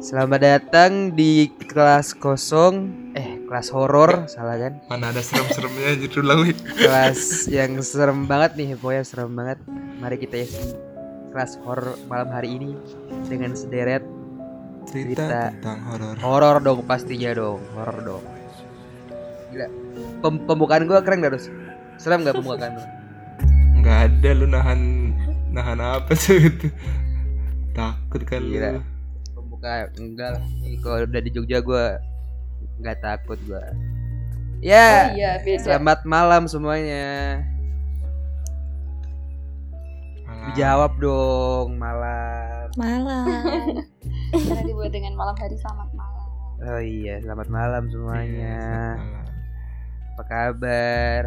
Selamat datang di kelas kosong Eh kelas horor salah kan Mana ada serem-seremnya lah wih. Kelas yang serem banget nih Pokoknya serem banget Mari kita isi kelas horor malam hari ini Dengan sederet cerita, Cerita. tentang horor. horor dong pastinya dong Horor dong Gila Pem- Pembukaan gue keren gak Rus? Serem gak pembukaan lu? Nggak ada lu nahan nahan apa sih itu? Takut kan Gila. lu. Pembuka enggak lah Ini Kalau udah di Jogja gue nggak takut gue Ya Oh iya beda. Selamat malam semuanya Malah. Dijawab dong malam Malam. Karena dibuat dengan malam hari selamat malam. Oh iya selamat malam Iya, semuanya selamat malam. Apa kabar?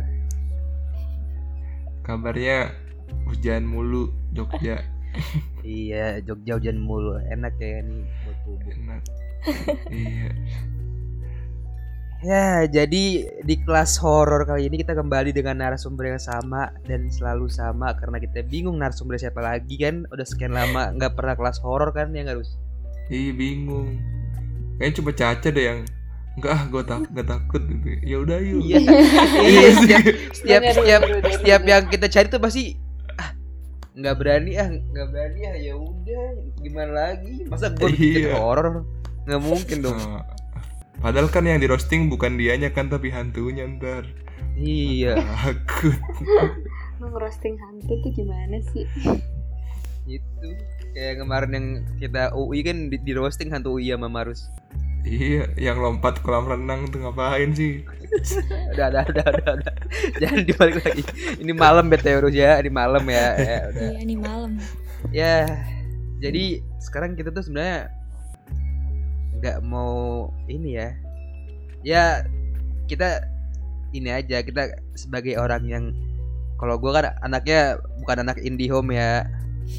Kabarnya hujan mulu Jogja. Iya Jogja hujan mulu Enak ya nih buat bubuk. Enak. iya. Ya jadi di kelas horor kali ini kita kembali dengan narasumber yang sama Dan selalu sama karena kita bingung narasumber siapa lagi kan Udah sekian lama nggak pernah kelas horor kan ya nggak harus Ih bingung. Kayaknya cuma Caca deh yang enggak ah gue tak nggak takut gitu. Ya udah yuk. Iya Iya setiap setiap setiap setiap bener. yang kita cari tuh pasti nggak berani ah nggak berani ah ya udah gimana lagi? Masa gue bikin Iya. horor nggak mungkin dong. Nah, Padahal kan yang di roasting bukan dianya kan tapi hantunya ntar. Iya. Takut. Lu ngerosting hantu tuh gimana sih? itu kayak kemarin yang kita UI kan di, di roasting hantu UI sama Marus Iya yang lompat kolam renang tuh ngapain sih? Udah udah udah udah, udah. jangan dibalik lagi. Ini malam bete urus ya. Ini malam ya. Ya udah. Iya nih malam. ya jadi sekarang kita tuh sebenarnya nggak mau ini ya. Ya kita ini aja. Kita sebagai orang yang kalau gua kan anaknya bukan anak indie home ya.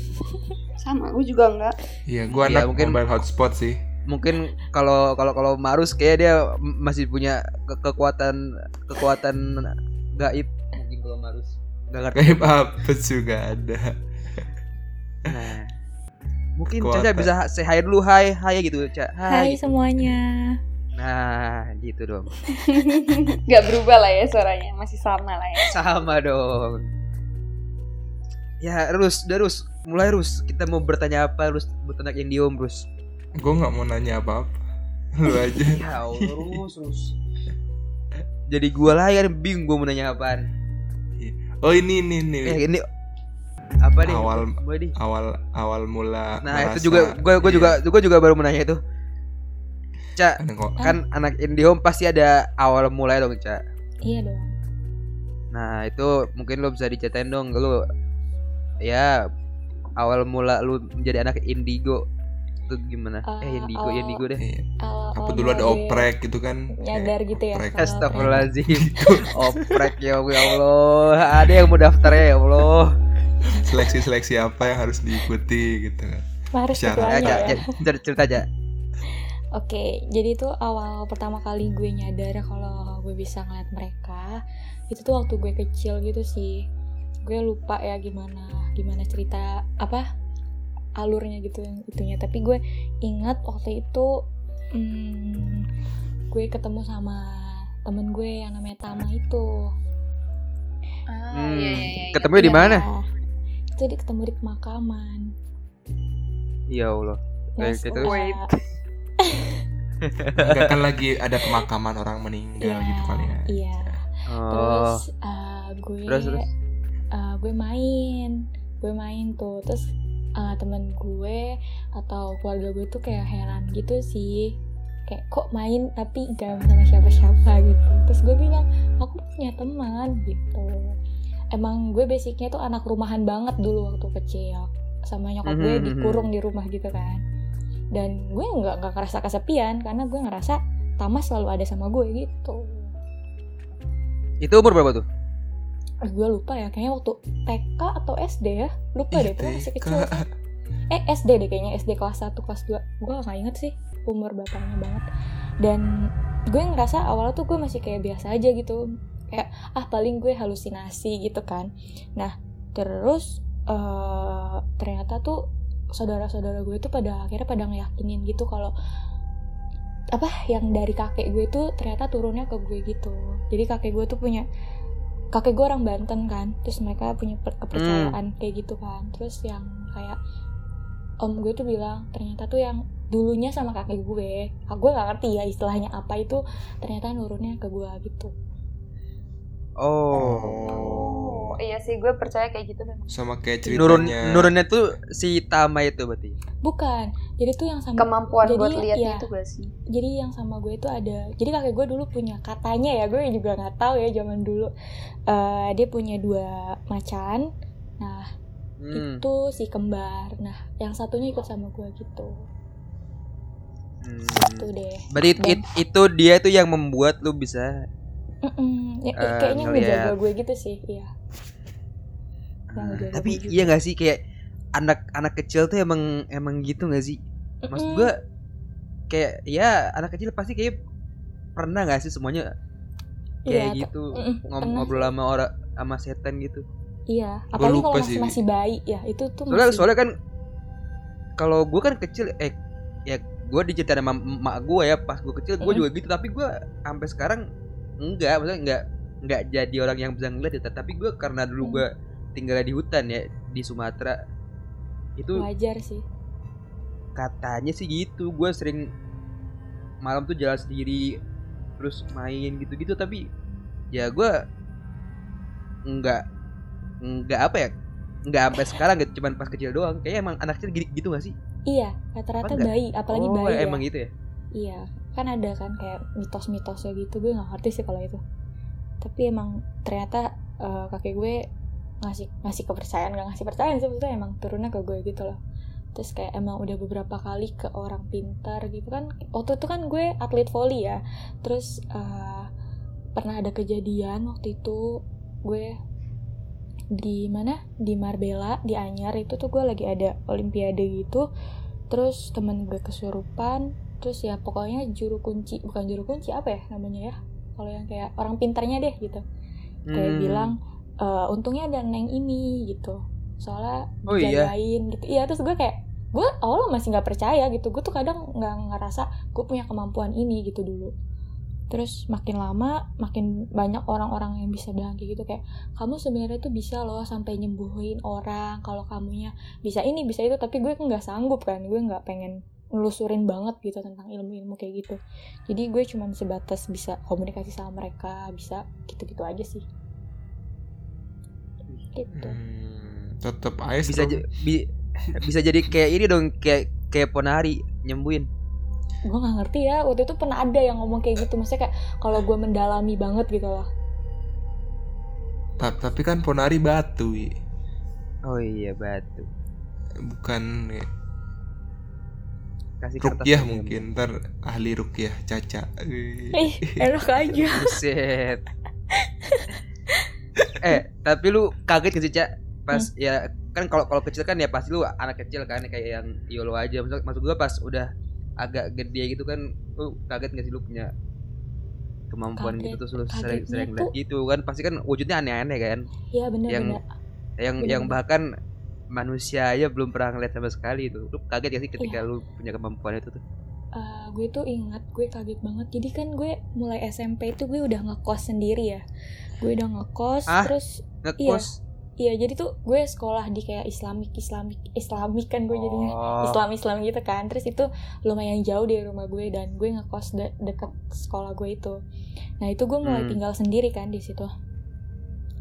Sama, gue juga enggak. Iya gua Iya, anak mungkin- mobile hotspot sih mungkin kalau kalau kalau Marus kayak dia masih punya ke- kekuatan kekuatan gaib. Mungkin kalau Marus. Nggak ngerti. Kayak apa juga ada. Nah mungkin Kekuatan. Caca bisa say hi dulu. Hai hai gitu Ca Hai. Semuanya. nah gitu dong. Gak berubah lah ya suaranya, masih sama lah ya. sama dong. Ya Rus udah Rus. Mulai Rus. Kita mau bertanya apa Rus? Buat anak yang diem Rus Gue nggak mau nanya apa-apa. Lu aja. Ya Allah Rus Rus jadi gua lah yang bingung gua mau nanya apaan. Oh ini ini ini. Eh ini apa nih? Awal- di Awal awal mula Nah merasa- itu juga gue gue juga Iya. gue juga baru menanya itu. Cak Kan kan anak IndiHome pasti ada awal mulai dong Cak. Iya dong. Nah itu mungkin lo bisa diceritain dong lu ya awal mula lu menjadi anak Indigo itu gimana? eh Eh, Indigo awal- Indigo deh. iya. Awal- Apa dulu ada oprek gitu kan Nyadar gitu ya. oprek. kalau Astagfirullahaladzim Oprek ya Allah Ada yang mau daftar ya Allah Seleksi-seleksi apa yang harus diikuti gitu kan. Harus gitu Ya, aja ya. Cerita- cerita aja Oke, jadi itu awal pertama kali gue nyadar kalau gue bisa ngeliat mereka itu tuh waktu gue kecil gitu sih. Gue lupa ya gimana gimana cerita apa alurnya gitu itunya. Tapi gue ingat waktu itu hmm, gue ketemu sama temen gue yang namanya Tama itu. Ah, Hmm, iya, iya, iya. Ketemunya di mana? Ya, Itu di ketemu di pemakaman. Ya Allah Kayak gitu. Wait. Enggak kan lagi ada pemakaman orang meninggal Iya, gitu kali ya Iya. Oh Terus uh, gue Terus, terus? uh, gue main, gue main tuh. Terus uh, temen gue atau keluarga gue tuh kayak heran gitu sih. Kayak kok main tapi gak sama siapa-siapa gitu. Terus gue bilang, aku punya teman gitu. Emang gue basicnya tuh anak rumahan banget dulu waktu kecil. Sama nyokap gue Mhm, dikurung di rumah gitu kan. Dan gue nggak nggak ngerasa kesepian karena gue ngerasa Tama selalu ada sama gue gitu. Itu umur berapa tuh? Eh, gue lupa ya kayaknya waktu TK atau SD ya? Lupa Ih, deh itu masih kecil eh SD deh kayaknya SD kelas 1 kelas 2 gue gak inget sih umur bapaknya banget. Dan gue ngerasa awalnya tuh gue masih kayak biasa aja gitu. Kayak ah paling gue halusinasi gitu kan. Nah terus eh ternyata tuh saudara-saudara gue tuh pada akhirnya pada ngeyakinin gitu kalau apa yang dari kakek gue tuh ternyata turunnya ke gue gitu. Jadi kakek gue tuh punya kakek gue orang Banten kan terus mereka punya per- kepercayaan kayak gitu kan. Terus yang kayak om gue tuh bilang ternyata tuh yang dulunya sama kakek gue. Ah, gue nggak ngerti ya istilahnya apa itu ternyata nurunnya ke gue gitu. Oh. Oh, iya sih gue percaya kayak gitu memang. sama kayak Nurun ceritanya nurunnya tuh si Tama itu berarti. bukan jadi tuh yang sama Kemampuan Jadi, buat lihat iya. itu gak sih? jadi yang sama gue itu ada jadi kakek gue dulu punya katanya ya gue juga nggak tahu ya zaman dulu Eh, dia punya dua macan nah Hmm. itu si kembar nah yang satunya ikut sama gue gitu Hmm. itu deh Berarti it- it- itu dia tuh yang membuat lu bisa Mm-mm. Ya, Eh, kayaknya ngeliat. ngejaga gue gitu sih iya ngejaga tapi gue juga. iya gak sih kayak anak-anak kecil tuh emang emang gitu gak sih? Maksud Mm-mm. gua kayak ya anak kecil pasti kayak pernah gak sih semuanya kayak Iya, gitu mm-mm, ngom- pernah ngobrol sama orang sama setan gitu. iya apalagi kalau masih sih. masih bayi ya itu tuh Soalnya masih soalnya kan kalau gua kan kecil eh ya gua diceritain sama emak gua ya pas gua kecil gua Mm. juga gitu tapi gua sampai sekarang enggak maksudnya enggak enggak jadi orang yang bisa ngeliat ya tapi gua karena dulu Mm. gua tinggal di hutan ya di Sumatera itu wajar sih. katanya sih gitu gue sering malam tuh jalan sendiri terus main gitu-gitu tapi ya gue nggak nggak apa ya nggak sampai sekarang gitu cuman pas kecil doang. Kayak emang anak kecil gitu, gitu gak sih? Iya rata-rata enggak? bayi apalagi oh bayi ya. emang gitu ya? Iya, kan ada kan kayak mitos-mitosnya gitu gue nggak ngerti sih kalau itu. Tapi emang ternyata eh, kakek gue ngasih ngasih kepercayaan nggak ngasih percayaan sih maksudnya emang turunnya ke gue gitu loh. Terus kayak emang udah beberapa kali ke orang pintar gitu kan. Waktu itu kan gue atlet volley ya. Terus eh, pernah ada kejadian waktu itu gue di mana di Marbella di Anyar itu tuh gue lagi ada olimpiade gitu terus temen gue kesurupan terus ya pokoknya juru kunci bukan juru kunci apa ya namanya ya? Kalau yang kayak orang pintarnya deh gitu. Kayak Hmm. bilang "E, untungnya ada neng ini gitu. Soalnya Oh, iya? dijagain gitu. Iya terus gue kayak gue awalnya masih nggak percaya gitu. Gue tuh kadang nggak ngerasa gue punya kemampuan ini gitu dulu. Terus makin lama makin banyak orang-orang yang bisa bilang kayak gitu kayak kamu sebenarnya tuh bisa loh sampai nyembuhin orang. Kalau kamunya bisa ini bisa itu. Tapi gue nggak sanggup kan. Gue nggak pengen nelusurin banget gitu tentang ilmu-ilmu kayak gitu. Jadi gue cuma sebatas bisa komunikasi sama mereka bisa gitu-gitu aja sih. Gitu. Hmm, tetep aja bisa bi- bisa jadi kayak ini dong kayak kayak ponari nyembuhin. Gue nggak ngerti ya waktu itu pernah ada yang ngomong kayak gitu maksudnya kayak kalau gue mendalami banget gitu loh. Ta- tapi kan ponari batu oh iya batu. Bukan ya, kasih kertas rukyah mungkin ntar ahli rukyah caca ih enak aja Buset. eh, tapi lu kaget gak sih, Cak? Pas ya kan kalau kalau kecil kan ya pasti lu anak kecil kan kayak yang YOLO aja. Maksud, maksud gua pas udah agak gede gitu kan lu kaget gak sih lu punya kemampuan Kaget. gitu terus lu sering sering lihat tuh- gitu kan pasti kan wujudnya aneh-aneh kan ya bener Yang- bener yang Bener, yang bahkan manusia aja belum pernah ngeliat sama sekali itu. Lu kaget gak sih ketika Iya. lu punya kemampuan itu tuh? Eh, gue tuh ingat gue kaget banget. Jadi kan gue mulai SMP itu gue udah ngekos sendiri ya. Gue udah ngekos Ah? terus ngekos? Iya jadi tuh gue sekolah di kayak islamik islamik islamik kan gue jadinya. Oh. Islam Islam gitu kan. Terus itu lumayan jauh dari rumah gue dan gue ngekos de- deket sekolah gue itu. Nah itu gue mulai Hmm. tinggal sendiri kan di situ.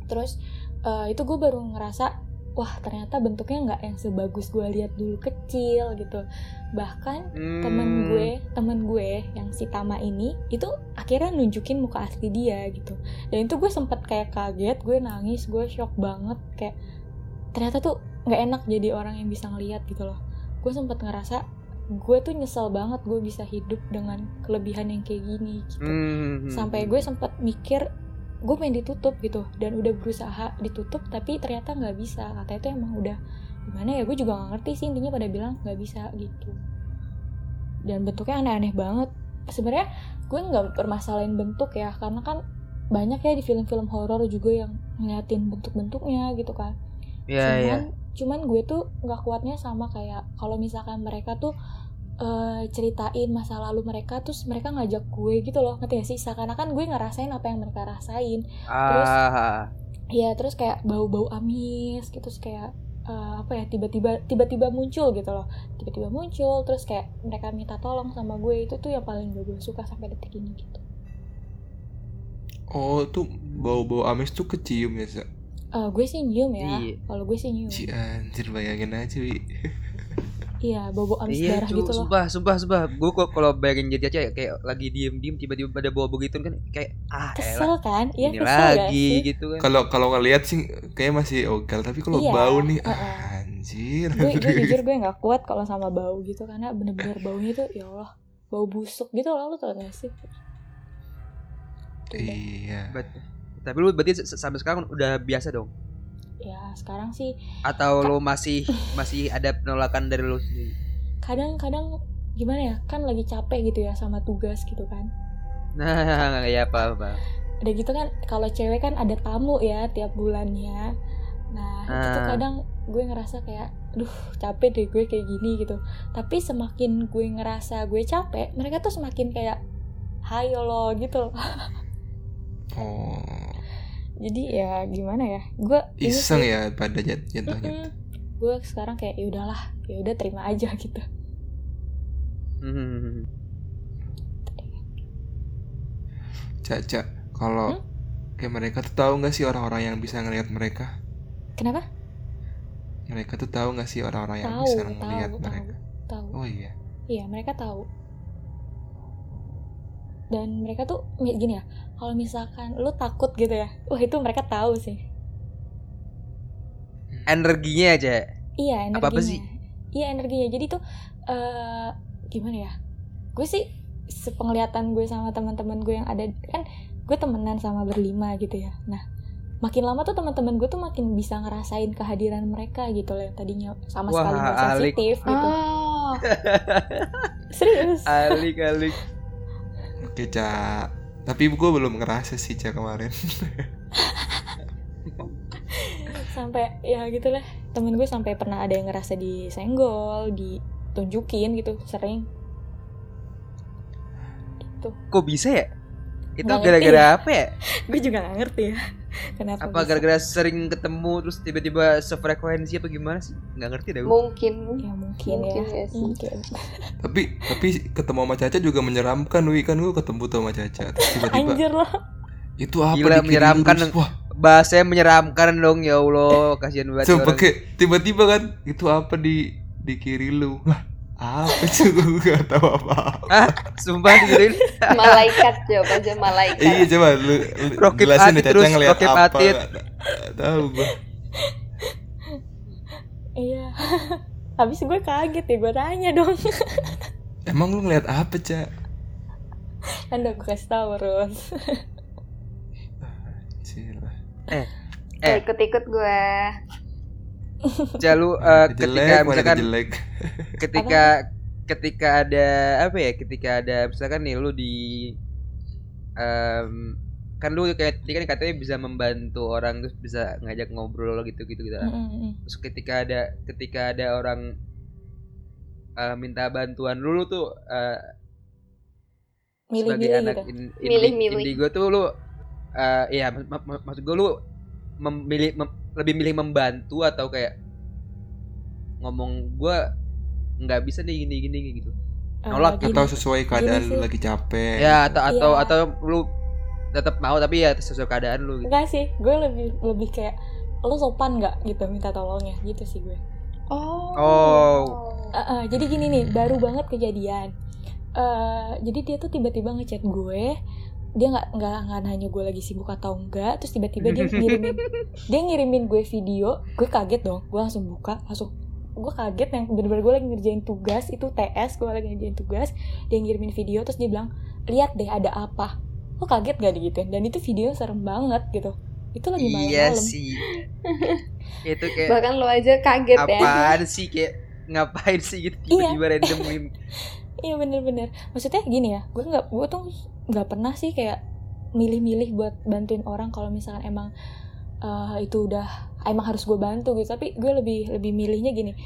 Terus eh, itu gue baru ngerasa wah ternyata bentuknya nggak yang sebagus gue lihat dulu kecil gitu. Bahkan temen Hmm. gue temen gue yang si Tama ini itu akhirnya nunjukin muka asli dia gitu. Dan itu gue sempet kayak kaget gue nangis gue shock banget. Kayak ternyata tuh nggak enak jadi orang yang bisa ngelihat gitu loh. Gue sempet ngerasa gue tuh nyesel banget gue bisa hidup dengan kelebihan yang kayak gini gitu. Hmm. sampai gue sempet mikir gue pengen ditutup gitu. Dan udah berusaha ditutup tapi ternyata nggak bisa. Kata itu emang udah gimana ya gue juga nggak ngerti sih intinya pada bilang nggak bisa gitu. Dan bentuknya aneh-aneh banget. Sebenarnya gue nggak permasalahin bentuk ya karena kan banyak ya di film-film horor juga yang ngeliatin bentuk-bentuknya gitu kan. Iya, iya. cuman cuman gue tuh nggak kuatnya sama kayak kalau misalkan mereka tuh eh, ceritain masa lalu mereka terus mereka ngajak gue gitu loh ngerti gak sih? Seakan-akan gue ngerasain apa yang mereka rasain. Terus- Ah, ya terus kayak bau-bau amis gitu terus kayak eh, apa ya tiba-tiba tiba-tiba muncul gitu loh. Tiba-tiba muncul terus kayak mereka minta tolong sama gue itu tuh yang paling gue suka sampai detik ini gitu. Oh tuh bau-bau amis tuh kecium ya Sa? Eh, gue sih nyium ya. Iya. kalau gue sih nyium. Ci anjir bayangin aja wi iya amis iya, darah cu, gitu loh sumpah, sumpah, sumpah. Gue kok kalau bayangin jadi aja kayak lagi diem-diem tiba-tiba pada bawa begitu kan kayak ah elah, kesel kan iya ini kesel lagi sih gitu kan. Kalau kalau ngelihat sih kayak masih ogal tapi kalau Iya, bau nih uh-uh. anjir. gue jujur gue nggak kuat kalau sama bau gitu karena bener-bener baunya tuh ya Allah bau busuk gitu loh lo tau gak sih. Iya. Tapi lu berarti sampai sekarang udah biasa dong? Ya sekarang sih Atau lu masih masih ada penolakan dari lu sendiri? kadang-kadang gimana ya kan lagi capek gitu ya sama tugas gitu kan Nah, ya apa apa. udah gitu kan kalau cewek kan ada tamu ya tiap bulannya nah itu Ah. kadang gue ngerasa kayak duh capek deh gue kayak gini gitu tapi semakin gue ngerasa gue capek mereka tuh semakin kayak hayo lo gitu loh. Jadi ya gimana ya gue iseng sih- ya pada jat- jatuhnya. Mm-mm. gue sekarang kayak ya udahlah ya udah terima aja gitu Hmm. Caca, kalau Hmm? kayak mereka tuh tahu nggak sih orang-orang yang bisa ngelihat mereka? kenapa Mereka tuh tahu nggak sih orang-orang yang tahu bisa ngelihat tahu mereka? tahu Oh iya. Iya, mereka tahu. Dan mereka tuh gini ya, kalau misalkan lu takut gitu ya, wah itu mereka tahu sih. Energinya aja. Iya, energinya. Apa-apa sih? Iya, energinya. Jadi tuh eh gimana ya? Gue sih sepenglihatan gue sama teman-teman gue yang ada kan gue temenan sama berlima gitu ya. Nah, makin lama tuh teman-teman gue tuh makin bisa ngerasain kehadiran mereka gitu loh yang tadinya sama Wah, sekali nggak sensitif gitu. Oh, Serius. Alik alik. Oke, Ca. Tapi gue belum ngerasa sih, Ca, kemarin. sampai ya gitu lah temen gue sampai pernah ada yang ngerasa disenggol ditunjukin gitu sering gitu Kok bisa ya? Itu gara-gara apa ya? gue juga gak ngerti ya kenapa Apa bisa. gara-gara sering ketemu terus tiba-tiba sefrekuensi apa gimana sih? Nggak ngerti dah gue. mungkin. ya mungkin, Mungkin ya ya sih. mungkin tapi tapi ketemu sama Caca juga menyeramkan, Wi. Kan gue ketemu tuh sama Caca. Terus tiba-tiba anjir loh itu apa Gila, di kiri menyeramkan. lu? Terus, Wah, Bahasanya menyeramkan dong ya Allah, kasihan banget. Kayak tiba-tiba kan itu apa di di kiri lu? Lah, apa sih gue gak tahu apa. Ah, sumpah digituin. Malaikat jawab aja malaikat. Iya coba lu, lu Rokib jelasin Atit deh Caca terus, ngeliat Rokib apa. Atit. Tahu gue. iya habis gue kaget ya gue tanya dong Emang lu ngeliat apa, Ca? kan udah gue kasih tau terus Cila. Eh. Eh, ikut-ikut gue. Jalu Mana eh, jelek, ketika misalkan jelek. ketika ketika ada apa ya ketika ada misalkan nih lu di em, kan lu kayak tadi kan katanya bisa membantu orang terus bisa ngajak ngobrol gitu gitu gitu Mm-mm. terus ketika ada ketika ada orang eh, minta bantuan lu, lu tuh eh, sebagai milih-milih anak gitu in, Milih-milih. indigo tuh lu eh iya mak- mak- mak- maksud gue lu memilih mem- lebih milih membantu atau kayak ngomong gua nggak bisa nih gini gini gitu Eh, nolak gini, Atau sesuai keadaan lu lagi capek. ya atau atau Iya. atau lu tetap mau tapi ya sesuai keadaan lu gitu. enggak sih gue lebih lebih kayak lo sopan nggak gitu minta tolongnya gitu sih gue Oh. Oh. Eh, eh, jadi gini nih baru banget kejadian eh jadi dia tuh tiba-tiba ngechat gue dia nggak nggak nggak nanya gue lagi sibuk atau enggak terus tiba-tiba dia ngirimin dia ngirimin gue video gue kaget dong gue langsung buka langsung gue kaget yang bener-bener gue lagi ngerjain tugas itu TS gue lagi ngerjain tugas dia ngirimin video terus dia bilang lihat deh ada apa lo kaget gak digituin dan itu video serem banget gitu itu lagi iya malam-malam sih itu kayak Bahkan lo aja kaget ya. apaan sih kayak ngapain sih gitu Iya. tiba-tiba random meme. Iya bener-bener Maksudnya gini ya Gue nggak Gue tuh nggak pernah sih kayak Milih-milih buat bantuin orang Kalau misalkan emang eh, itu udah emang harus gue bantu gitu. Tapi gue lebih lebih milihnya gini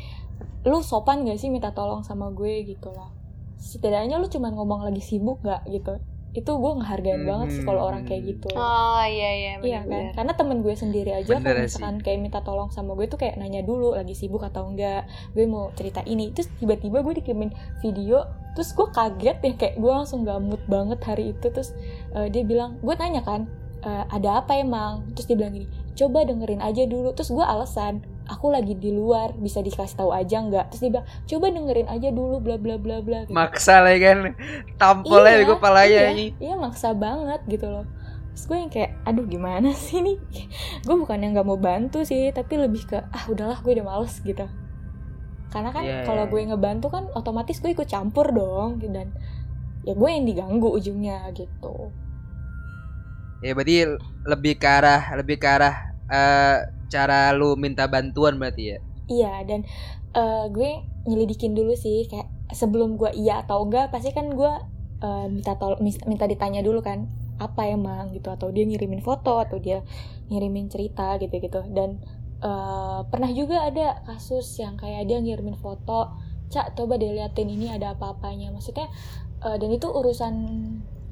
lu sopan gak sih minta tolong sama gue gitu loh setidaknya lu cuman ngomong lagi sibuk gak gitu itu gue ngehargain banget sih kalau orang kayak gitu. Oh iya iya Iya kan, benar. karena temen gue sendiri aja Bener kalau sih. misalkan kayak minta tolong sama gue tuh kayak nanya dulu lagi sibuk atau enggak, gue mau cerita ini, terus tiba-tiba gue dikirimin video, terus gue kaget ya kayak gue langsung gak mood banget hari itu, terus eh, dia bilang, gue tanya kan, "Eh, ada apa emang, terus dia bilang gini, coba dengerin aja dulu, terus gue alasan, aku lagi di luar, bisa dikasih tahu aja nggak, terus dia bilang, coba dengerin aja dulu, bla bla bla bla. gitu. Maksa lah kan. Tampolnya Iya, gue palanya iya, ini. iya maksa banget gitu loh terus gue yang kayak aduh gimana sih nih gue bukan yang nggak mau bantu sih tapi lebih ke ah udahlah gue udah males gitu karena kan Iya, kalau iya. gue ngebantu kan otomatis gue ikut campur dong dan ya gue yang diganggu ujungnya gitu Ya berarti lebih ke arah lebih ke arah eh, cara lu minta bantuan berarti ya. iya dan eh, gue nyelidikin dulu sih kayak sebelum gue iya atau enggak pasti kan gue eh, minta tol minta ditanya dulu kan apa emang gitu atau dia ngirimin foto atau dia ngirimin cerita gitu gitu. Dan eh, pernah juga ada kasus yang kayak dia ngirimin foto cak coba deh liatin ini ada apa-apanya. Maksudnya eh, dan itu urusan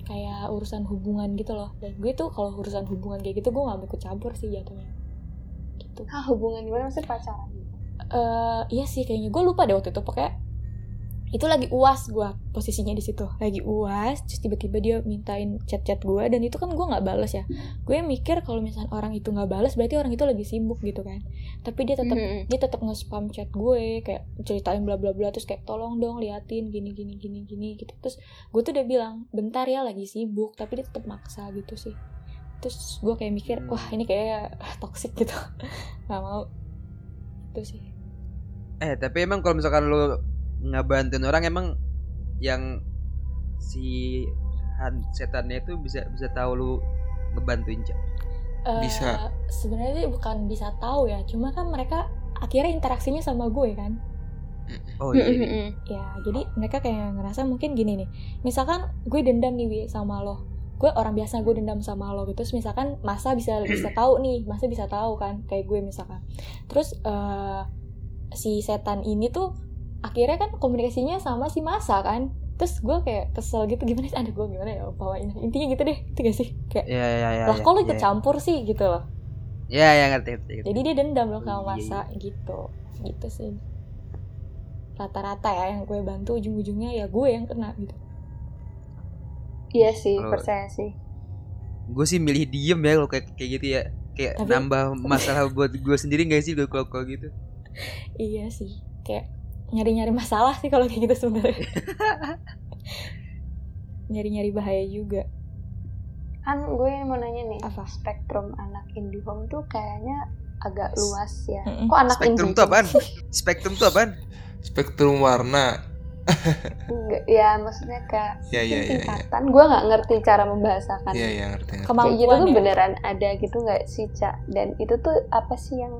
kayak urusan hubungan gitu loh. Dan gue tuh kalau urusan hubungan kayak gitu gue gak mau ikut campur sih jatuhnya gitu. Ah, hubungan gimana maksudnya pacaran gitu? eh iya sih kayaknya. Gue lupa deh waktu itu. Pokoknya itu lagi uas gue posisinya di situ. Lagi uas terus tiba-tiba dia mintain chat-chat gue dan itu kan gue nggak bales ya. Gue mikir kalau misalnya orang itu nggak bales berarti orang itu lagi sibuk gitu kan. Tapi dia tetap Mhm. dia tetap nge-spam chat gue kayak ceritain bla bla bla terus kayak tolong dong liatin gini gini gini gini gitu. Terus gue tuh udah bilang bentar ya lagi sibuk tapi dia tetap maksa gitu sih terus gue kayak mikir wah ini kayak toxic gitu nggak mau itu sih Eh tapi emang kalau misalkan lu ngebantuin orang emang yang si han- setannya itu bisa bisa tahu lu ngebantuin Cak. Eh, Bisa. sebenarnya sih bukan bisa tahu ya cuma kan mereka akhirnya interaksinya sama gue kan Oh iya. iya. Ya jadi mereka kayak ngerasa mungkin gini nih misalkan gue dendam nih Wi, sama lo gue orang biasa gue dendam sama lo gitu. Terus misalkan masa bisa bisa tahu nih masa bisa tahu kan kayak gue misalkan. Terus eh, si setan ini tuh akhirnya kan komunikasinya sama si masa kan. Terus gue kayak kesel gitu gimana sih? Ada gue gimana ya? Bawain. Intinya gitu deh itu gak sih? Kayak Iya iya iya. lah iya, kok lo ikut iya. campur sih? gitu loh. Iya iya ngerti ngerti. ngerti. jadi dia dendam loh Oh, sama iya, masa gitu. Gitu sih. Rata-rata ya yang gue bantu ujung-ujungnya ya gue yang kena gitu Iya sih, Kalau- percaya sih. gue sih milih diem ya kalau kayak kayak gitu ya. Kayak Tapi- nambah masalah buat gue sendiri gak sih kalau kalau gitu. iya sih kayak nyari-nyari masalah sih kalau kayak gitu sebenarnya nyari-nyari bahaya juga Kan gue mau nanya nih, Apa? spektrum anak IndiHome tuh kayaknya agak luas ya. Mm-mm. Kok anak Spektrum indie? tuh apaan? Spektrum tuh apaan? Spektrum warna. Enggak, ya maksudnya kayak Ya ya ya. ya. tingkatan. Gue nggak ngerti cara membahasakan. Iya iya ngerti. ngerti. Kayak gitu kemampuan tuh ya beneran ada gitu nggak sih, Cak? Dan itu tuh apa sih yang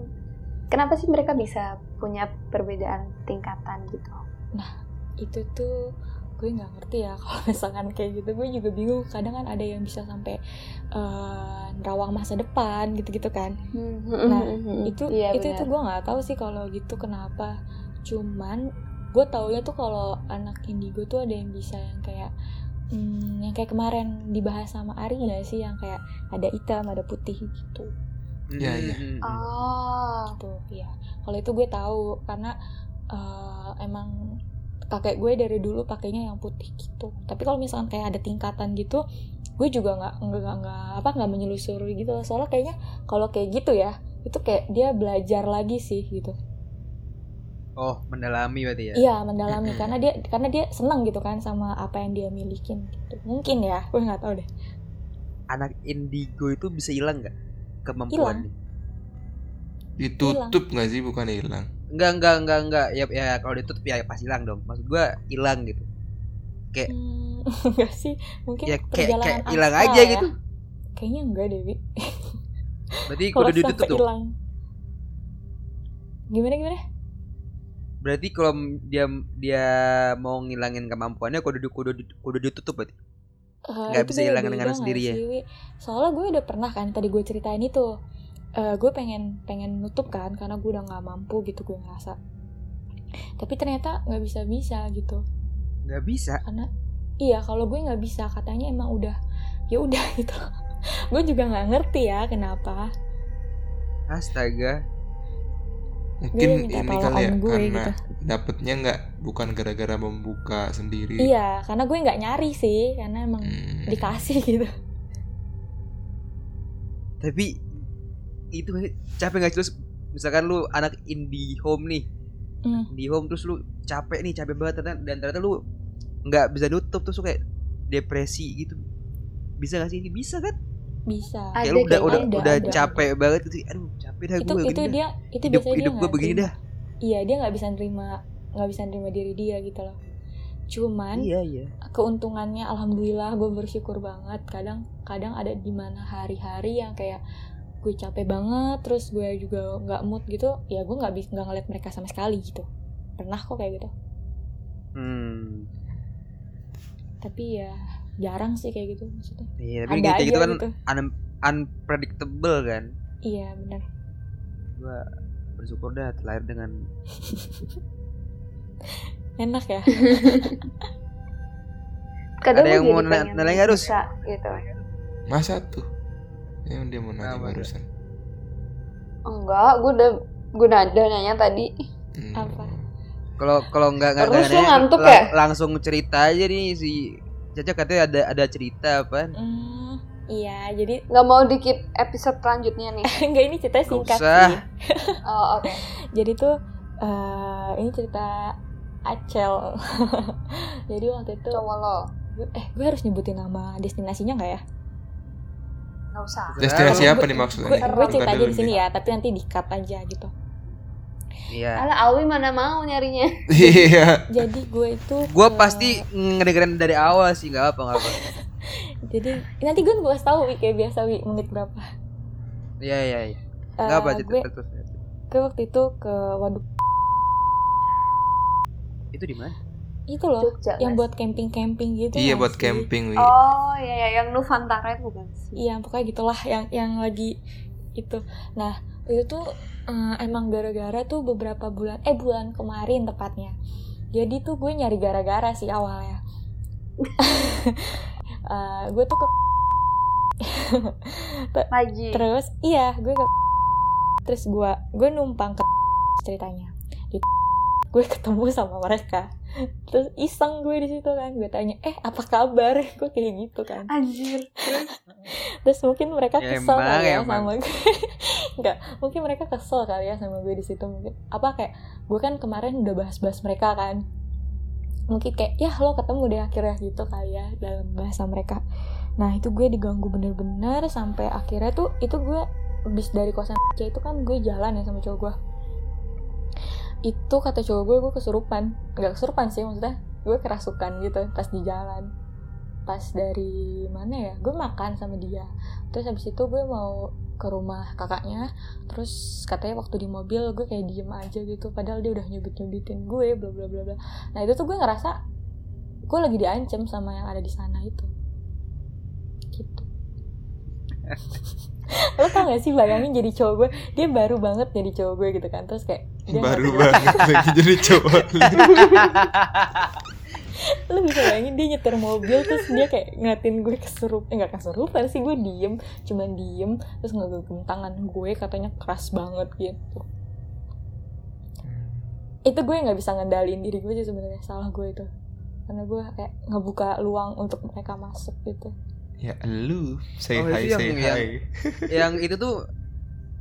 Kenapa sih mereka bisa punya perbedaan tingkatan gitu? itu tuh gue nggak ngerti ya kalau misalkan kayak gitu gue juga bingung kadang kan ada yang bisa sampai eh, nerawang masa depan gitu-gitu kan Nah, itu iya, itu itu benar. gue nggak tahu sih kalau gitu kenapa cuman gue taunya tuh kalau anak indigo tuh ada yang bisa yang kayak hmm, yang kayak kemarin dibahas sama Ari nggak sih? Yang kayak ada hitam ada putih gitu. Iya, iya. Hmm, hmm, hmm. Oh, tuh ya kalau itu gue tahu karena eh, emang kakek gue dari dulu pakainya yang putih gitu. Tapi kalau misalkan kayak ada tingkatan gitu gue juga nggak nggak- nggak apa nggak menyelusuri gitu. Soalnya kayaknya kalau kayak gitu ya itu kayak dia belajar lagi sih gitu Oh mendalami berarti ya. iya mendalami karena dia karena dia senang gitu kan sama apa yang dia milikin gitu mungkin ya gue nggak tahu deh Anak indigo itu bisa hilang nggak Hilang. kemampuannya? Ditutup nggak sih bukan hilang. Enggak enggak enggak enggak. Ya ya kalau ditutup ya pasti hilang dong. Maksud gua hilang gitu. Kayak hmm, enggak sih mungkin ya kayak perjalanan kayak hilang aja ya. gitu. kayaknya enggak deh Wi. Berarti kalau kudu ditutup hilang gimana gimana Berarti kalau dia dia mau ngilangin kemampuannya kudu kudu kudu ditutup berarti. Nggak itu bisa hilang dengan sendiri ya? sih? Soalnya gue udah pernah kan tadi gue ceritain itu. Gue pengen pengen nutup kan karena gue udah nggak mampu gitu gue ngerasa. Tapi ternyata nggak bisa bisa gitu. Nggak bisa? Karena iya kalau gue nggak bisa katanya emang udah ya udah gitu. Gue juga nggak ngerti ya kenapa. Astaga mungkin minta ini kali ya gue karena gitu. dapetnya nggak bukan gara-gara membuka sendiri iya karena gue nggak nyari sih karena emang Hmm. dikasih gitu tapi itu capek gak sih lu misalkan lu anak indie home nih Hmm. di home terus lu capek nih capek banget ternyata, dan ternyata lu nggak bisa nutup terus lu kayak depresi gitu bisa gak sih bisa kan bisa. Ada kayak lu udah udah ada, udah ada. capek banget gitu. Aduh capek dah itu gue itu dia itu hidup, biasanya hidup dia gue begini dah. Iya dia nggak bisa nerima nggak bisa nerima diri dia gitu loh. Cuman iya iya. keuntungannya alhamdulillah gue bersyukur banget. Kadang kadang ada di mana hari-hari yang kayak gue capek banget terus gue juga nggak mood gitu ya gue nggak bisa nggak ngeliat mereka sama sekali gitu. Pernah kok kayak gitu. Hmm. Tapi ya jarang sih kayak gitu maksudnya iya tapi ada aja gitu kan gitu un- unpredictable kan iya benar gue bersyukur dah terlahir dengan enak ya Kadang Ada yang mau nanya- nggak, Rus? bisa, gitu. masa tuh yang dia mau nanya Apa tuh? barusan Enggak, gue udah gue nada nanya tadi. Hmm. Apa? kalau kalau nggak nggak nanya, ngantuk ya? langsung cerita aja nih si Caca katanya ada ada cerita apa Hmm, iya jadi Nggak mau dikit episode selanjutnya nih. enggak ini cerita singkat usah. sih Oh, oke. jadi tuh eh, ini cerita Acel jadi waktu itu Coba lo. eh gue harus nyebutin nama destinasinya nggak ya Nggak usah. destinasi apa nih maksudnya gue gue cerita aja di sini ya tapi nanti di cut aja gitu iya Alah, Alwi mana mau nyarinya? iya jadi gue itu gue ke- pasti ngedengerin dari awal sih nggak apa nggak apa jadi nanti gue gue tahu Wi, kayak biasa Wi, menit berapa iya iya iya Eh, nggak apa gue, cerita terus gue waktu itu ke waduk itu di mana itu loh Jogja. yang Mas. buat camping camping gitu iya buat sih? camping wi Oh, iya ya, yang Nuvantara itu bukan sih? Iya pokoknya gitulah yang yang lagi itu. Nah itu tuh eh, emang gara-gara tuh beberapa bulan eh bulan kemarin tepatnya. Jadi tuh gue nyari gara-gara sih awalnya. Eh, gue tuh ke Haji. terus iya gue ke terus gue gue numpang ke ceritanya di gue ketemu sama mereka terus iseng gue di situ kan gue tanya eh apa kabar? Gue kayak gitu kan. Anjir. terus? Mungkin mereka Ya, kesel emang, kali ya emang. sama gue. Nggak mungkin mereka kesel kali ya sama gue di situ. Mungkin apa kayak gue kan kemarin udah bahas-bahas mereka kan. Mungkin kayak ya lo ketemu deh akhirnya gitu kali ya dalam bahasa mereka. Nah itu gue diganggu bener-bener sampai akhirnya tuh itu gue habis dari kosan C itu kan gue jalan ya sama cowok gue itu kata cowok gue gue kesurupan. Nggak kesurupan sih maksudnya gue kerasukan gitu pas di jalan. Pas dari mana ya? Gue makan sama dia. Terus habis itu gue mau ke rumah kakaknya. Terus katanya waktu di mobil gue kayak diem aja gitu. Padahal dia udah nyubit nyubitin gue bla bla bla bla. Nah itu tuh gue ngerasa gue lagi diancam sama yang ada di sana itu. Gitu. Lo tau gak sih bayangin jadi cowok gue dia baru banget jadi cowok gue gitu kan. Terus kayak dia baru banget lagi jadi cowok lu bisa bayangin dia nyetir mobil terus dia kayak ngeliatin gue kesurup eh gak kesurupan sih gue diem cuman diem terus ngegenggam tangan gue katanya keras banget gitu. Itu gue nggak bisa ngendalin diri gue sih sebenarnya salah gue itu. Karena gue kayak ngebuka luang untuk mereka masuk gitu. Ya lu. Say Oh, hi yang- say yang- hi. yang itu tuh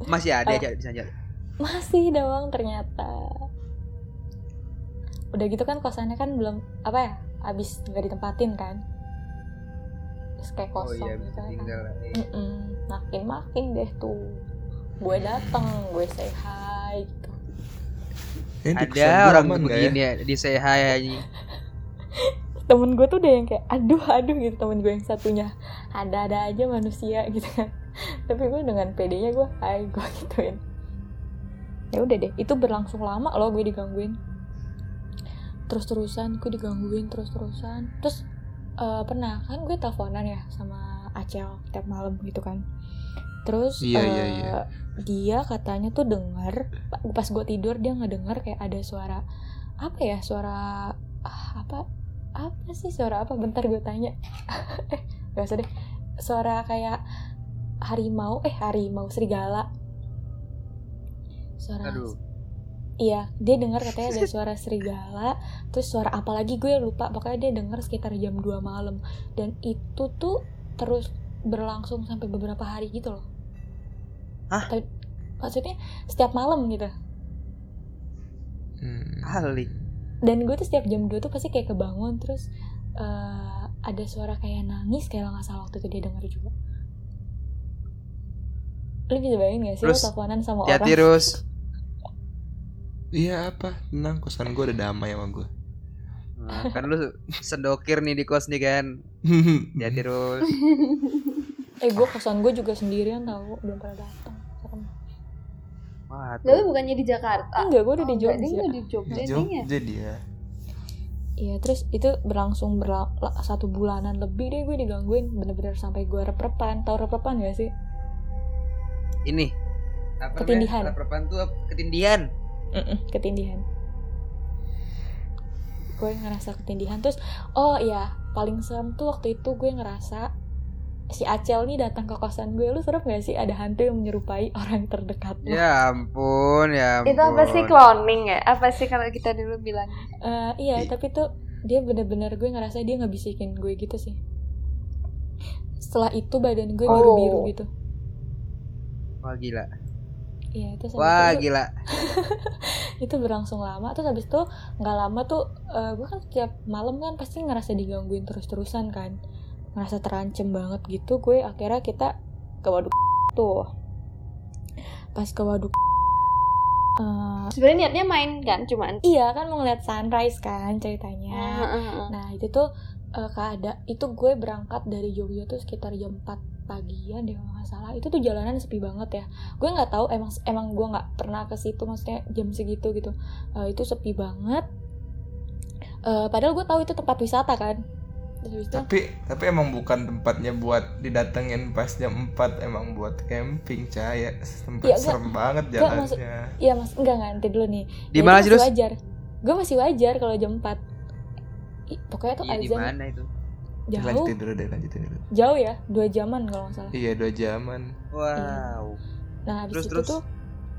masih ada Ah. aja di sana masih doang ternyata. Udah gitu kan kosannya kan belum apa ya abis nggak ditempatin kan? Terus kayak oh kosong iya gitu kan. tinggal Mm-mm, makin makin deh tuh. Gue dateng gue say hi gitu. Kosan ada orang nggak begini ya di say hi aja. Temen gue tuh udah yang kayak aduh aduh gitu. Temen gue yang satunya ada ada aja manusia gitu kan. Tapi gue dengan pedenya gue hai gue gituin ya udah deh itu berlangsung lama loh gue digangguin. Terus terusan gue digangguin terus terusan terus eh, pernah kan gue teleponan ya sama Acel tiap malam gitu kan. Terus Iya, eh, iya, iya. dia katanya tuh denger pas gue tidur dia ngedenger kayak ada suara apa ya suara ah, apa apa sih suara apa? Bentar gue tanya. Eh gak usah deh. Suara kayak harimau eh harimau serigala suara Aduh. Iya, dia dengar katanya ada suara serigala, terus suara apa lagi gue lupa. Pokoknya dia dengar sekitar jam 2 malam. Dan itu tuh terus berlangsung sampai beberapa hari gitu loh. Hah? Tapi- Maksudnya setiap malam gitu. Hmm. Dan gue tuh setiap jam 2 tuh pasti kayak kebangun terus eh, ada suara kayak nangis kayak nggak salah waktu itu dia dengar juga. Lu bisa bayangin gak sih Terus, lo teleponan sama Ya orang terus. Iya apa? Tenang, kosan gue udah damai sama gue. Nah, kan lu sendokir nih di kos nih kan. Ya terus. Eh gue kosan gue juga sendirian tau belum pernah datang. Serem. Wah, Lalu bukannya di Jakarta? Enggak, gue udah di Oh, enggak, Jogja. Dia di Jogja Di nih ya. Jogja dia. Iya, terus itu berlangsung berla- la- satu bulanan lebih deh gue digangguin bener-bener sampai gue rep-repan. Tau rep-repan gak sih? Ini. Apa Ketindihan. Reprepan tuh apa? Ketindihan. Ketindihan. Gue ngerasa ketindihan. Terus, oh iya, paling serem tuh waktu itu gue ngerasa si Acel nih datang ke kosan gue. Lu serem gak sih ada hantu yang menyerupai orang terdekat lo? Ya ampun, ya ampun. Itu apa sih cloning ya? Apa sih kalau kita dulu bilang? Eh, iya, I- tapi tuh dia bener-bener gue ngerasa dia ngebisikin gue gitu sih. Setelah itu badan gue Oh. biru-biru gitu. Wah gila. Iya, itu sampai Wah itu- gila. itu berlangsung lama terus habis itu nggak lama tuh eh, gue kan setiap malam kan pasti ngerasa digangguin terus-terusan kan ngerasa terancem banget gitu gue akhirnya kita ke waduk tuh pas ke waduk eh, Sebenarnya niatnya main kan, cuman. iya kan mau ngeliat sunrise kan ceritanya Heeh. nah itu tuh eh, keada itu gue berangkat dari Jogja tuh sekitar jam 4 pagian deh kalau nggak salah. Itu tuh jalanan sepi banget ya. Gue nggak tahu emang emang gue nggak pernah ke situ maksudnya jam segitu gitu. Eh, itu sepi banget. Eh, padahal gue tahu itu tempat wisata kan. Terus itu Tapi tapi emang bukan tempatnya buat didatengin pas jam 4 emang buat camping caya tempat enggak. serem banget Enggak, maksud- jalannya. iya mas enggak enggak nanti dulu nih. Di Ya, mana itu sih wajar. Gue masih wajar kalau jam 4 Ih, pokoknya tuh di azan mana itu? Jauh Lanjutin dulu deh, lanjutin dulu. jauh ya dua jaman kalau nggak salah Iya, dua jaman. Wow. Nah habis Terus, itu terus? tuh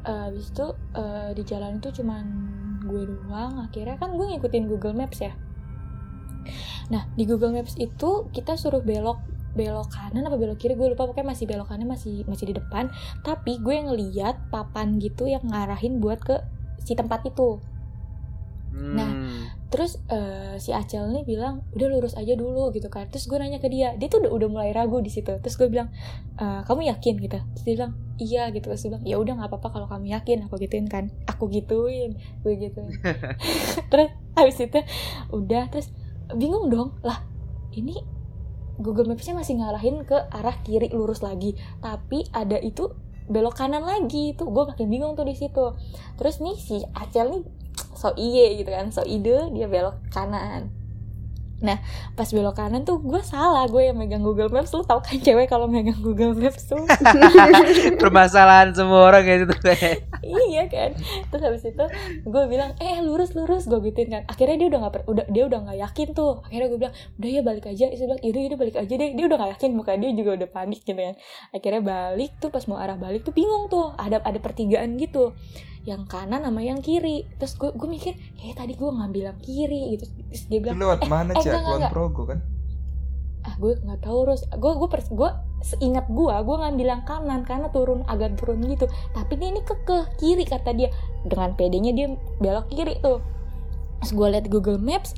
eh, habis itu eh, di jalan itu cuman gue doang. Akhirnya kan gue ngikutin Google Maps ya. Nah di Google Maps itu kita suruh belok belok kanan apa belok kiri gue lupa pokoknya masih belok kanan masih masih di depan tapi gue ngeliat papan gitu yang ngarahin buat ke si tempat itu Nah, Hmm. Terus eh, si Acel nih bilang udah lurus aja dulu gitu kan. Terus gue nanya ke dia dia tuh udah, udah mulai ragu di situ. Terus gue bilang "Eh, kamu yakin? gitu. Terus dia bilang iya gitu. Terus dia bilang ya udah nggak apa-apa kalau kamu yakin aku gituin kan. Aku gituin gue gituin terus habis itu udah. Terus bingung dong. Lah ini Google Maps-nya masih ngarahin ke arah kiri lurus lagi. Tapi ada itu belok kanan lagi. Tuh gue makin bingung tuh di situ. Terus nih si Acel nih so iye gitu kan so ide dia belok kanan. Nah pas belok kanan tuh gue salah gue yang megang Google Maps. Lu tau kan cewek kalau megang Google Maps tuh? Permasalahan semua orang ya itu kayak. iya kan. Terus habis itu gue bilang eh lurus lurus. Gue gituin kan. Akhirnya dia udah nggak per- udah dia udah nggak yakin tuh. Akhirnya gue bilang udah ya balik aja. Dia bilang yaudah yaudah balik aja deh. Dia udah nggak yakin muka dia juga udah panik gitu kan. Akhirnya balik tuh pas mau arah balik tuh bingung tuh. Ada ada pertigaan gitu yang kanan sama yang kiri. Terus gue gue mikir kayak tadi gue ngambil yang kiri gitu. Terus dia bilang lewat eh, mana, eh, Cak? enggak. Progo kan? ah gue nggak tahu terus gue gue pers gue seingat gue gue ngambil yang kanan karena turun agak turun gitu. Tapi dia ini ke ke kiri kata dia. Dengan pedenya dia belok kiri tuh. Pas gue liat Google Maps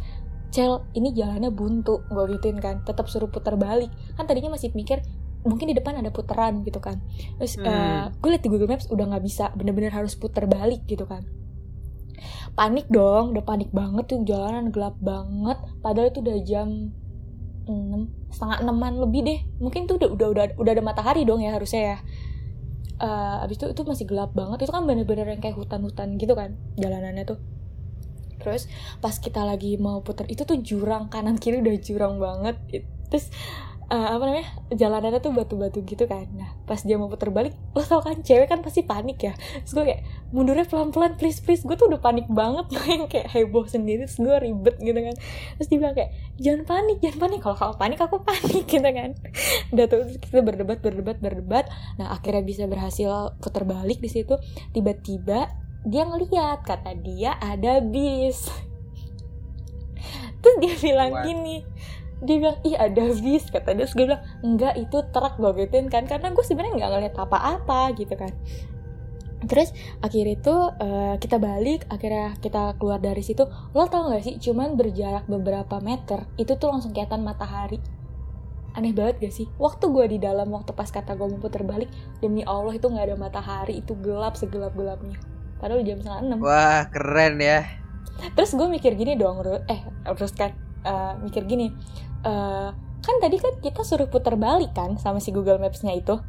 cel ini jalannya buntu gue gituin kan. Tetap suruh putar balik. Kan tadinya masih mikir mungkin di depan ada puteran gitu kan. Terus Hmm. eh, gue liat di Google Maps udah nggak bisa bener-bener harus putar balik gitu kan. Panik dong udah panik banget tuh jalanan gelap banget. Padahal itu udah jam 6, setengah enaman lebih deh. Mungkin tuh udah udah udah udah ada matahari dong ya harusnya ya. Eh, abis itu itu masih gelap banget. Itu kan bener-bener yang kayak hutan-hutan gitu kan jalanannya tuh. Terus pas kita lagi mau putar itu tuh jurang kanan kiri udah jurang banget. Terus eh, apa namanya? Jalanannya tuh batu-batu gitu kan. Nah pas dia mau putar balik lo tau kan cewek kan pasti panik ya. Terus gue kayak mundurnya pelan-pelan please please. Gue tuh udah panik banget gue yang kayak heboh sendiri. Terus gue ribet gitu kan. Terus dia bilang kayak jangan panik jangan panik. Kalau kalau panik aku panik gitu kan. Udah tuh terus kita berdebat berdebat berdebat. Nah akhirnya bisa berhasil putar balik di situ. Tiba-tiba dia ngeliat kata dia ada bis. Terus dia bilang What? gini dia bilang ih ada bis kata dia. Terus gue bilang enggak itu truk gue gituin kan karena gue sebenarnya nggak ngeliat apa-apa gitu kan. Terus akhirnya itu eh, kita balik akhirnya kita keluar dari situ. Lo tau gak sih cuman berjarak beberapa meter itu tuh langsung kelihatan matahari. Aneh banget gak sih? Waktu gue di dalam waktu pas kata gue mau putar balik demi allah itu nggak ada matahari itu gelap segelap gelapnya padahal jam setengah enam. Wah, keren ya. terus gue mikir gini dong eh terus kan eh, mikir gini eh, kan tadi kan kita suruh putar balik kan sama si Google Maps-nya itu.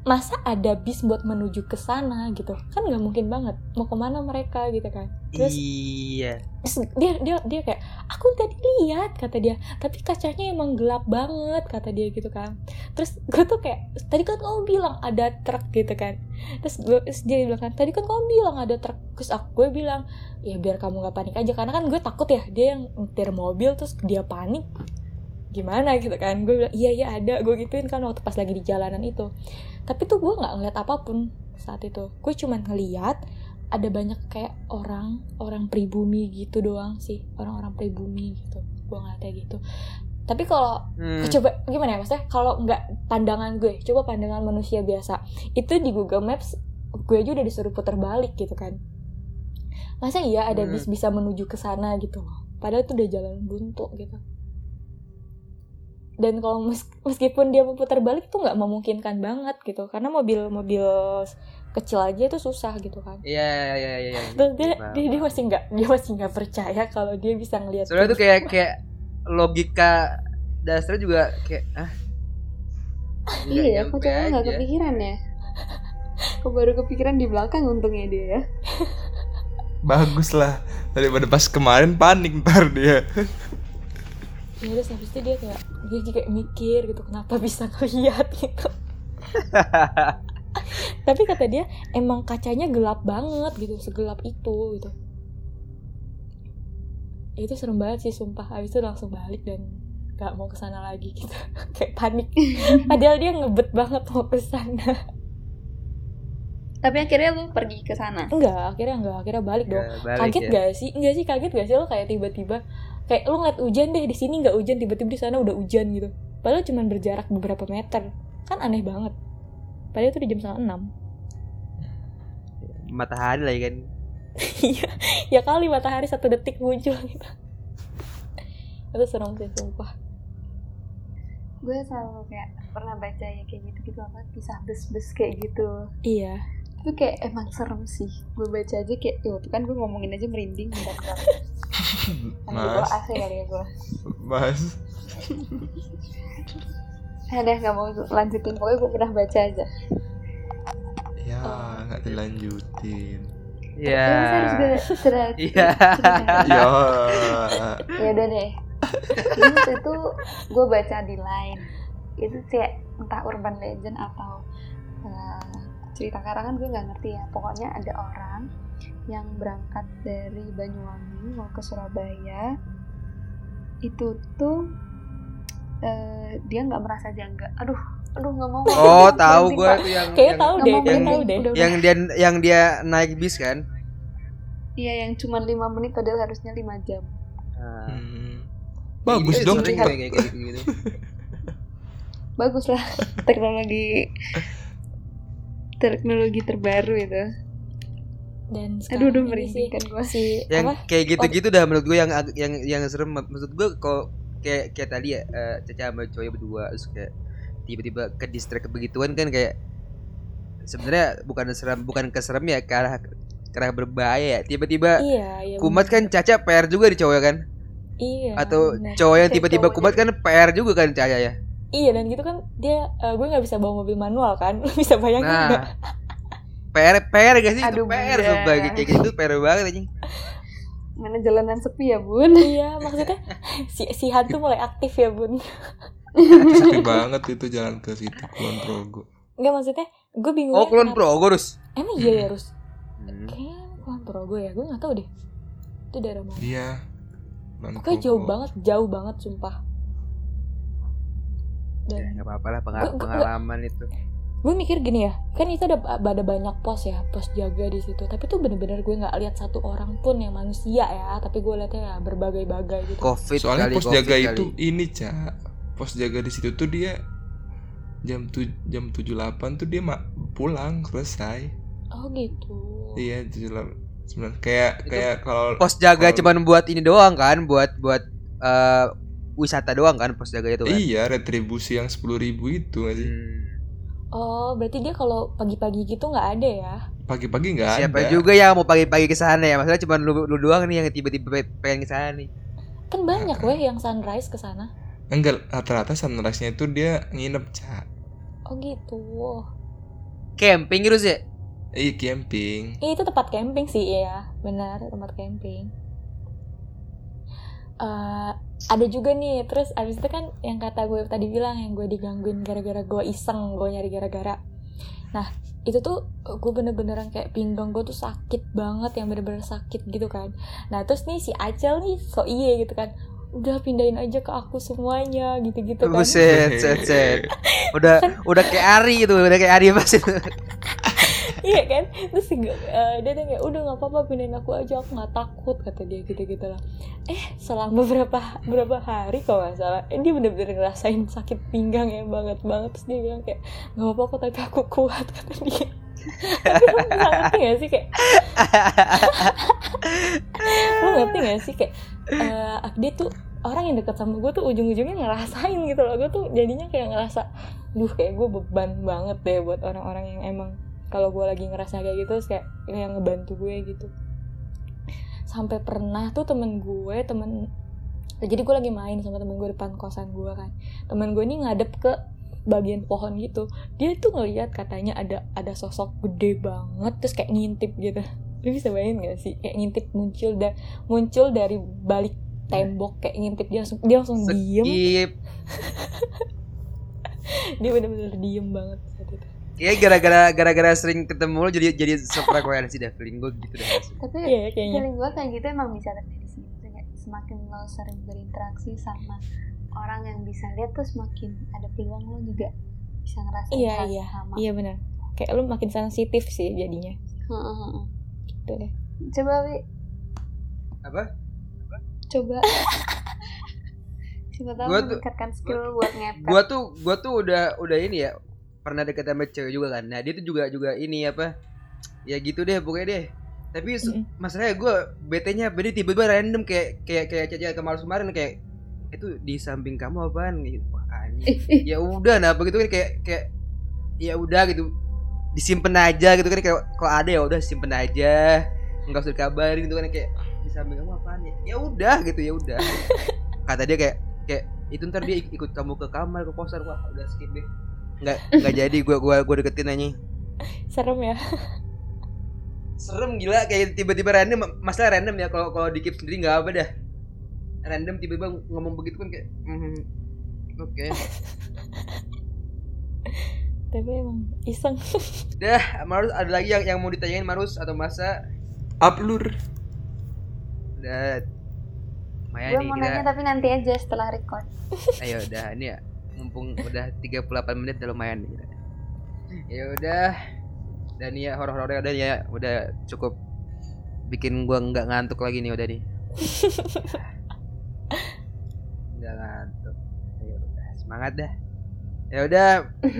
Masa ada bis buat menuju ke sana gitu? Kan nggak mungkin banget. Mau ke mana mereka gitu kan? Terus Iya. Terus dia dia dia kayak aku tadi lihat kata dia. Tapi kacanya emang gelap banget kata dia gitu kan. Terus gue tuh kayak tadi kan kamu bilang ada truk gitu kan. Terus gue terus dia bilang kan tadi kan kamu bilang ada truk. Terus aku gue bilang ya biar kamu nggak panik aja karena kan gue takut ya dia yang nyetir mobil terus dia panik gimana gitu kan. Gue bilang iya iya ada. Gue gituin kan waktu pas lagi di jalanan itu. Tapi tuh gue nggak ngeliat apa pun saat itu. Gue cuman ngeliat ada banyak kayak orang orang pribumi gitu doang sih. Orang-orang pribumi gitu. Gue ngeliatnya gitu. Tapi kalau Hmm. coba gimana ya maksudnya? Kalau nggak pandangan gue coba pandangan manusia biasa. Itu di Google Maps gue aja udah disuruh putar balik gitu kan. Masa iya ada Hmm. bis bisa menuju ke sana gitu loh. Padahal itu udah jalan buntu gitu dan kalau mes- meskipun dia mau putar balik tuh nggak memungkinkan banget gitu karena mobil-mobil kecil aja itu susah gitu kan Iya, iya, iya, iya. iya. Terus dia, Paham, dia, dia masih nggak dia masih nggak percaya kalau dia bisa ngelihat Soalnya tuh kayak kayak logika dasarnya juga kayak ah. nggak Iya, kok coba nggak kepikiran ya? Kok baru kepikiran di belakang untungnya dia ya? Bagus lah Daripada pas kemarin panik ntar dia ya terus habis itu dia kayak dia juga mikir gitu kenapa bisa ngeliat gitu. Tapi kata dia emang kacanya gelap banget gitu segelap itu gitu. Ya, itu serem banget sih sumpah. Habis itu langsung balik dan gak mau ke sana lagi gitu. Kayak panik. Padahal dia ngebet banget mau ke sana Tapi akhirnya lu pergi ke sana. enggak akhirnya enggak. Akhirnya balik dong. Ya, balik kaget ya. gak sih? Enggak sih kaget gak sih? Lo kayak tiba-tiba kayak lo ngeliat hujan deh di sini nggak hujan tiba-tiba di sana udah hujan gitu. Padahal cuma berjarak beberapa meter. Kan aneh banget. Padahal itu di jam setengah enam. Matahari lah ya kan. iya ya kali matahari satu detik muncul gitu. Itu serem sih sumpah. Gue selalu kayak pernah baca ya kayak gitu gitu apa kisah bus-bus kayak gitu. iya Itu kayak emang serem sih. Gue baca aja kayak, ya waktu kan gue ngomongin aja merinding di bawah Mas AC kali ya gue. Mas Ya deh nggak mau lanjutin pokoknya gue pernah baca aja. Ya Oh. nggak dilanjutin Iya. Terus harus gue cerita. Iya. Ya ya udah deh waktu itu gue baca di line itu kayak entah urban legend atau eh, cerita karangan gue nggak ngerti ya. Pokoknya ada orang yang berangkat dari Banyuwangi mau ke Surabaya. Itu tuh eh, dia nggak merasa jangga. Aduh aduh nggak mau Oh, tahu gue tuh yang kayak yang, tahu deh yang- tahu deh. Yang dia yang dia naik bis kan. iya yang cuma lima menit padahal harusnya lima jam. Nah, Hmm. Bagus eh, dong. kayak kayak gitu. bagus lah teknologi teknologi terbaru itu. Dan aduh sekarang udah ini merinding sih kan gue si yang apa? kayak gitu-gitu dah menurut gue yang yang yang serem. Maksud gue kok kayak kayak tadi ya eh, Caca sama cowoknya berdua terus kayak tiba-tiba ke distract begituan kan kayak sebenarnya bukan serem bukan keserem ya ke arah ke arah berbahaya ya. Tiba-tiba iya iya kumat bener. kan Caca PR juga di cowoknya kan? Iya atau bener. cowok yang tiba-tiba kumat kan PR juga kan Caca ya iya dan gitu kan dia eh, gue nggak bisa bawa mobil manual kan? Lu bisa bayangin nggak? Nah PR PR gak sih? Itu Aduh, PR Bunda. sumpah. Kayak gitu PR banget anjing. Mana jalanan sepi ya bun? Iya maksudnya si si hantu mulai aktif ya bun. Sepi banget itu jalan ke situ Kulon Progo. Enggak maksudnya gue bingung Oh, Kulon Progo, Rus. Emang iya ya Rus? Hmm. Kayaknya Kulon Progo ya, gue gak tahu deh. Itu daerah mana? Iya. Pokoknya jauh banget, jauh banget sumpah Ya, Dan nggak apa-apa lah pengal- Gua- gua- pengalaman itu. gue mikir gini ya kan itu ada ada banyak pos ya pos jaga di situ. Tapi tuh bener-bener gue nggak lihat satu orang pun yang manusia ya. Tapi gue lihatnya ya berbagai-bagai gitu. Covid soalnya kali, pos Covid jaga kali. itu ini cak pos jaga di situ tuh dia jam tu jam tujuh delapan tuh dia mak pulang selesai. Oh gitu. Iya tujuh delapan kayak kayak kalau pos jaga Kalau- cuman buat ini doang kan, buat buat eh, wisata doang kan pos jaga itu kan. iya retribusi yang sepuluh ribu itu nggak sih Hmm. oh berarti dia kalau pagi-pagi gitu nggak ada ya pagi-pagi nggak ada Siapa juga yang mau pagi-pagi ke sana ya? Masalah cuma lu, lu doang nih yang tiba-tiba pe- pengen ke sana nih. kan banyak weh yang sunrise ke sana enggak rata-rata sunrise nya itu dia nginep cak oh gitu Camping terus ya? iya camping Iya, itu tempat camping sih ya benar tempat camping Eh, ada juga nih terus abis itu kan yang kata gue tadi bilang yang gue digangguin gara-gara gue iseng gue nyari gara-gara nah itu tuh gue bener-beneran kayak pinggang gue tuh sakit banget yang bener-bener sakit gitu kan nah terus nih si Acel nih so iye gitu kan udah pindahin aja ke aku semuanya gitu-gitu kan Buset, set, set. Udah udah kayak Ari itu, udah kayak Ari pas itu. iya kan? Terus eh, dia tuh udah nggak apa-apa pindahin aku aja aku nggak takut kata dia gitu gitu lah eh selama beberapa beberapa hari kalau nggak salah eh, dia bener-bener ngerasain sakit pinggang yang banget banget. Terus dia bilang kayak nggak apa-apa kok tapi aku kuat kata dia. Tapi lo ngerti gak sih kayak lo ngerti gak sih kayak eh, dia tuh orang yang deket sama gue tuh ujung-ujungnya ngerasain gitu loh. Gue tuh jadinya kayak ngerasa duh kayak gue beban banget deh buat orang-orang yang emang kalau gue lagi ngerasa kayak gitu kayak yang ngebantu gue gitu. Sampai pernah tuh temen gue temen jadi gue lagi main sama temen gue depan kosan gue kan. Temen gue ini ngadep ke bagian pohon gitu. Dia tuh ngeliat katanya ada ada sosok gede banget terus kayak ngintip gitu. Lu bisa bayangin gak sih? Kayak ngintip muncul da muncul dari balik tembok kayak ngintip dia langsung dia langsung diem. Skip. dia bener-bener diem banget Ya gara-gara gara-gara sering ketemu lu jadi jadi sefrekuensi dah feeling gue gitu dah. tapi iya kayaknya feeling gue kayak gitu emang bisa terjadi sih semakin lo sering berinteraksi sama orang yang bisa lihat tuh semakin ada peluang lo juga bisa ngerasain Iya, hal iya. sama iya benar kayak lu makin sensitif sih jadinya Heeh, heeh. gitu deh coba wi Apa? coba siapa tahu meningkatkan skill buat ngepet Gua tuh gua tuh udah udah ini ya pernah deket sama cewek juga kan. Nah, dia tuh juga juga ini apa? Ya gitu deh pokoknya deh. Tapi Mm-mm. masalahnya gue BT-nya beda tiba-tiba random kayak kayak kayak caca kemarin kemarin kayak itu di samping kamu apaan gitu. Wah, ya udah nah begitu kan kayak kayak ya udah gitu disimpan aja gitu kan kayak kalau ada ya udah simpen aja nggak usah dikabarin gitu kan kayak di samping kamu apaan ya ya udah gitu ya udah kata dia kayak kayak itu ntar dia ik- ikut kamu ke kamar ke kosan wah udah skip deh nggak nggak jadi gua gua gua deketin aja serem ya. Serem gila. Kayak tiba-tiba random masalah random ya. Kalau kalau di keep sendiri nggak apa dah. Random tiba-tiba ngomong begitu kan kayak hmm, oke. Tapi emang iseng. Dah Marus ada lagi yang yang mau ditanyain Marus atau masa Uplur udah. Maya gue nih mau kita. nanya tapi nanti aja setelah record. Ayo udah ini ya mumpung udah 38 menit udah lumayan nih ya udah. Dan ya horor-horornya udah ya udah cukup bikin gua nggak ngantuk lagi nih udah nih. Nggak ngantuk. Ya udah semangat dah. Ya udah.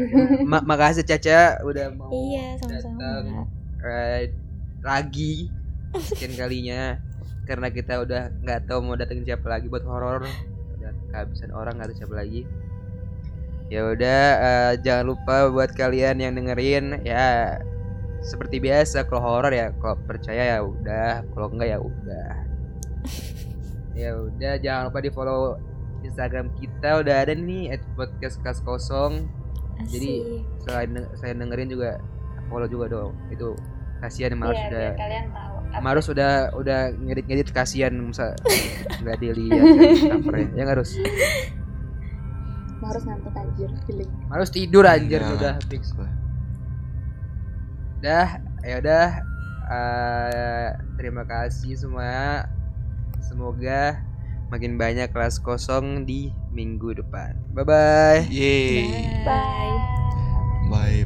Ma- makasih Caca udah mau iya datang. Sama-sama eh, lagi sekian kalinya. Karena kita udah nggak tahu mau datengin siapa lagi buat horor. Udah kehabisan orang nggak tahu siapa lagi ya udah eh, jangan lupa buat kalian yang dengerin ya seperti biasa kalau horor ya kalau percaya ya udah kalau enggak ya udah. Ya udah jangan lupa di follow Instagram kita udah ada nih at podcast kas kosong. Jadi, selain saya dengerin juga follow juga dong. Itu kasihan Marus udah. biar kalian tahu. Apa- Marus udah udah ngedit ngedit kasihan masa nggak dilihat kan covernya ya. Nggak harus harus ngantuk anjir feeling Harus tidur anjir Enggak udah lah. fix. Dah, ya udah. Eh, terima kasih semua. Semoga makin banyak kelas kosong di minggu depan. Bye bye. Yeay. bye